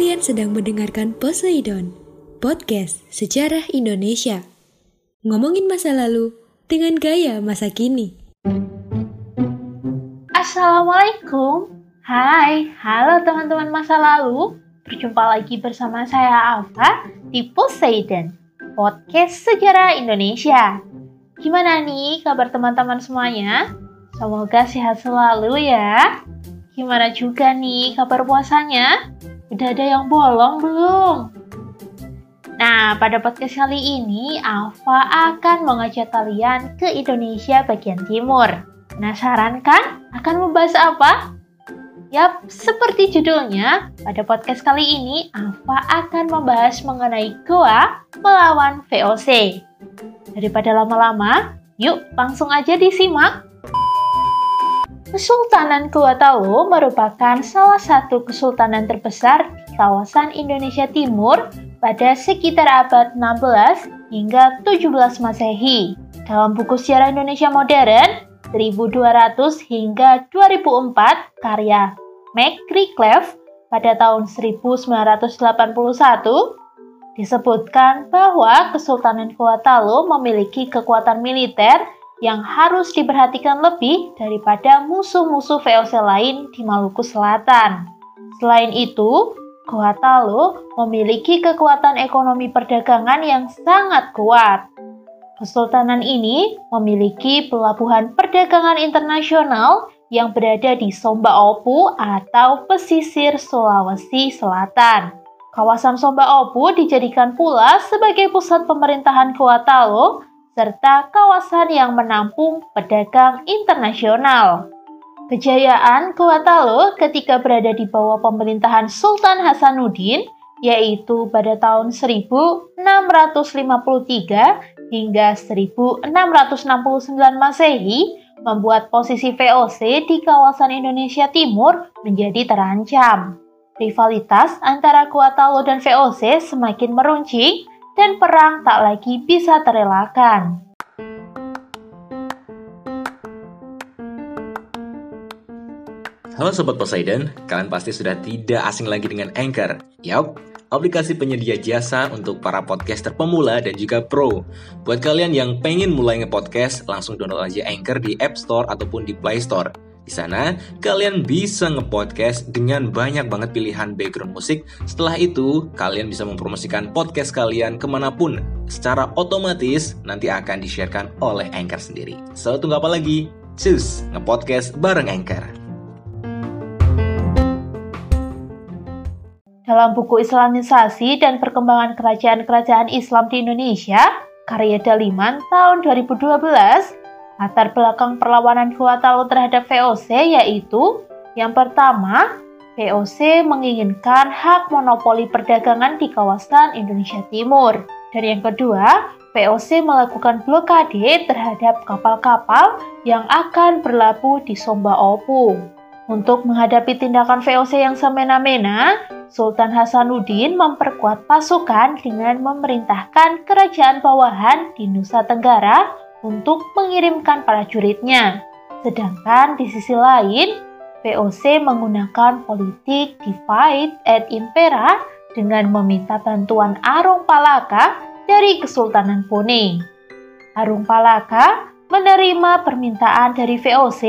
Kalian sedang mendengarkan Poseidon, podcast sejarah Indonesia. Ngomongin masa lalu dengan gaya masa kini. Assalamualaikum. Hai, halo teman-teman masa lalu. Berjumpa lagi bersama saya Alfa di Poseidon, podcast sejarah Indonesia. Gimana nih kabar teman-teman semuanya? Semoga sehat selalu ya. Gimana juga nih kabar puasanya? Udah ada yang bolong belum? Nah, pada podcast kali ini, Alfa akan mengajak kalian ke Indonesia bagian timur. Penasaran kan? Akan membahas apa? Yap, seperti judulnya, pada podcast kali ini, Alfa akan membahas mengenai Goa melawan VOC. Daripada lama-lama, yuk langsung aja disimak. Kesultanan Kuatalo merupakan salah satu kesultanan terbesar di kawasan Indonesia Timur pada sekitar abad 16 hingga 17 Masehi. Dalam buku Sejarah Indonesia Modern 1200 hingga 2004 karya Mac pada tahun 1981 disebutkan bahwa Kesultanan Kuatalo memiliki kekuatan militer yang harus diperhatikan lebih daripada musuh-musuh VOC lain di Maluku Selatan. Selain itu, Goatalo memiliki kekuatan ekonomi perdagangan yang sangat kuat. Kesultanan ini memiliki pelabuhan perdagangan internasional yang berada di Somba Opu atau pesisir Sulawesi Selatan. Kawasan Somba Opu dijadikan pula sebagai pusat pemerintahan Goatalo serta kawasan yang menampung pedagang internasional. Kejayaan Kuatalo ketika berada di bawah pemerintahan Sultan Hasanuddin yaitu pada tahun 1653 hingga 1669 Masehi membuat posisi VOC di kawasan Indonesia Timur menjadi terancam. Rivalitas antara Kuatalo dan VOC semakin meruncing dan perang tak lagi bisa terelakkan. Halo Sobat Poseidon, kalian pasti sudah tidak asing lagi dengan Anchor. Yap, aplikasi penyedia jasa untuk para podcaster pemula dan juga pro. Buat kalian yang pengen mulai nge-podcast, langsung download aja Anchor di App Store ataupun di Play Store. Di sana, kalian bisa nge-podcast dengan banyak banget pilihan background musik. Setelah itu, kalian bisa mempromosikan podcast kalian ke mana pun. Secara otomatis, nanti akan di-sharekan oleh Anchor sendiri. So, tunggu apa lagi? Cus, nge-podcast bareng Anchor. Dalam buku Islamisasi dan Perkembangan Kerajaan-Kerajaan Islam di Indonesia, karya Daliman tahun 2012, latar belakang perlawanan Kuatalo terhadap VOC yaitu yang pertama, VOC menginginkan hak monopoli perdagangan di kawasan Indonesia Timur. Dan yang kedua, VOC melakukan blokade terhadap kapal-kapal yang akan berlabuh di Somba Opu. Untuk menghadapi tindakan VOC yang semena-mena, Sultan Hasanuddin memperkuat pasukan dengan memerintahkan kerajaan bawahan di Nusa Tenggara untuk mengirimkan para juridnya. Sedangkan di sisi lain, VOC menggunakan politik divide et impera dengan meminta bantuan Arung Palaka dari Kesultanan Pune. Arung Palaka menerima permintaan dari VOC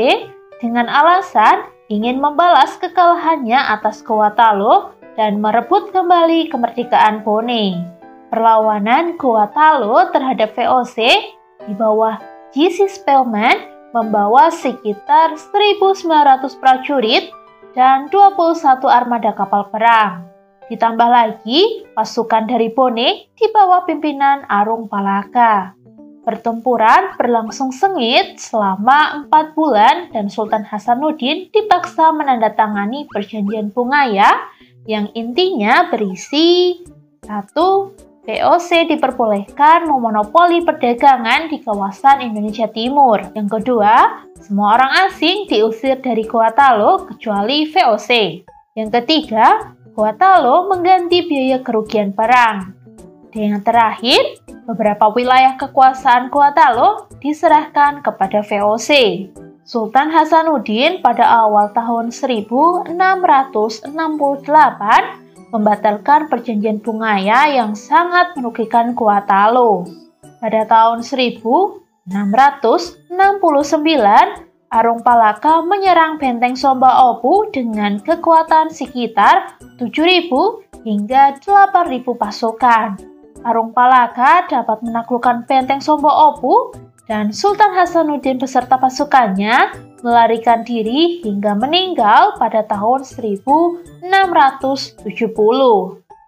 dengan alasan ingin membalas kekalahannya atas Kuatalo dan merebut kembali kemerdekaan Pone. Perlawanan Kuatalo terhadap VOC di bawah G.C. Spellman membawa sekitar 1.900 prajurit dan 21 armada kapal perang. Ditambah lagi pasukan dari Pone di bawah pimpinan Arung Palaka. Pertempuran berlangsung sengit selama empat bulan dan Sultan Hasanuddin dipaksa menandatangani perjanjian Bungaya yang intinya berisi satu VOC diperbolehkan memonopoli perdagangan di kawasan Indonesia Timur. Yang kedua, semua orang asing diusir dari Kuatalo kecuali VOC. Yang ketiga, Kuatalo mengganti biaya kerugian perang. Dan yang terakhir, beberapa wilayah kekuasaan Kuatalo diserahkan kepada VOC. Sultan Hasanuddin pada awal tahun 1668 membatalkan perjanjian Bungaya yang sangat merugikan Kuatalo. Pada tahun 1669, Arung Palaka menyerang benteng Somba Opu dengan kekuatan sekitar 7.000 hingga 8.000 pasukan. Arung Palaka dapat menaklukkan benteng Somba Opu dan Sultan Hasanuddin beserta pasukannya melarikan diri hingga meninggal pada tahun 1670.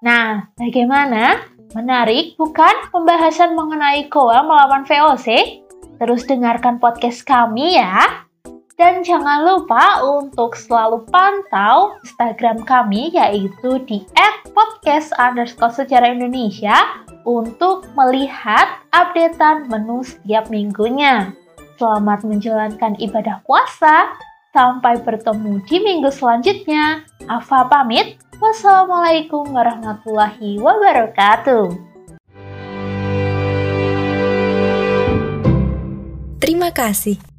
Nah, bagaimana? Menarik bukan pembahasan mengenai Goa melawan VOC? Terus dengarkan podcast kami ya. Dan jangan lupa untuk selalu pantau Instagram kami yaitu di @podcast underscore sejarah Indonesia untuk melihat updatean menu setiap minggunya. Selamat menjalankan ibadah puasa. Sampai bertemu di minggu selanjutnya. Afa pamit. Wassalamualaikum warahmatullahi wabarakatuh. Terima kasih.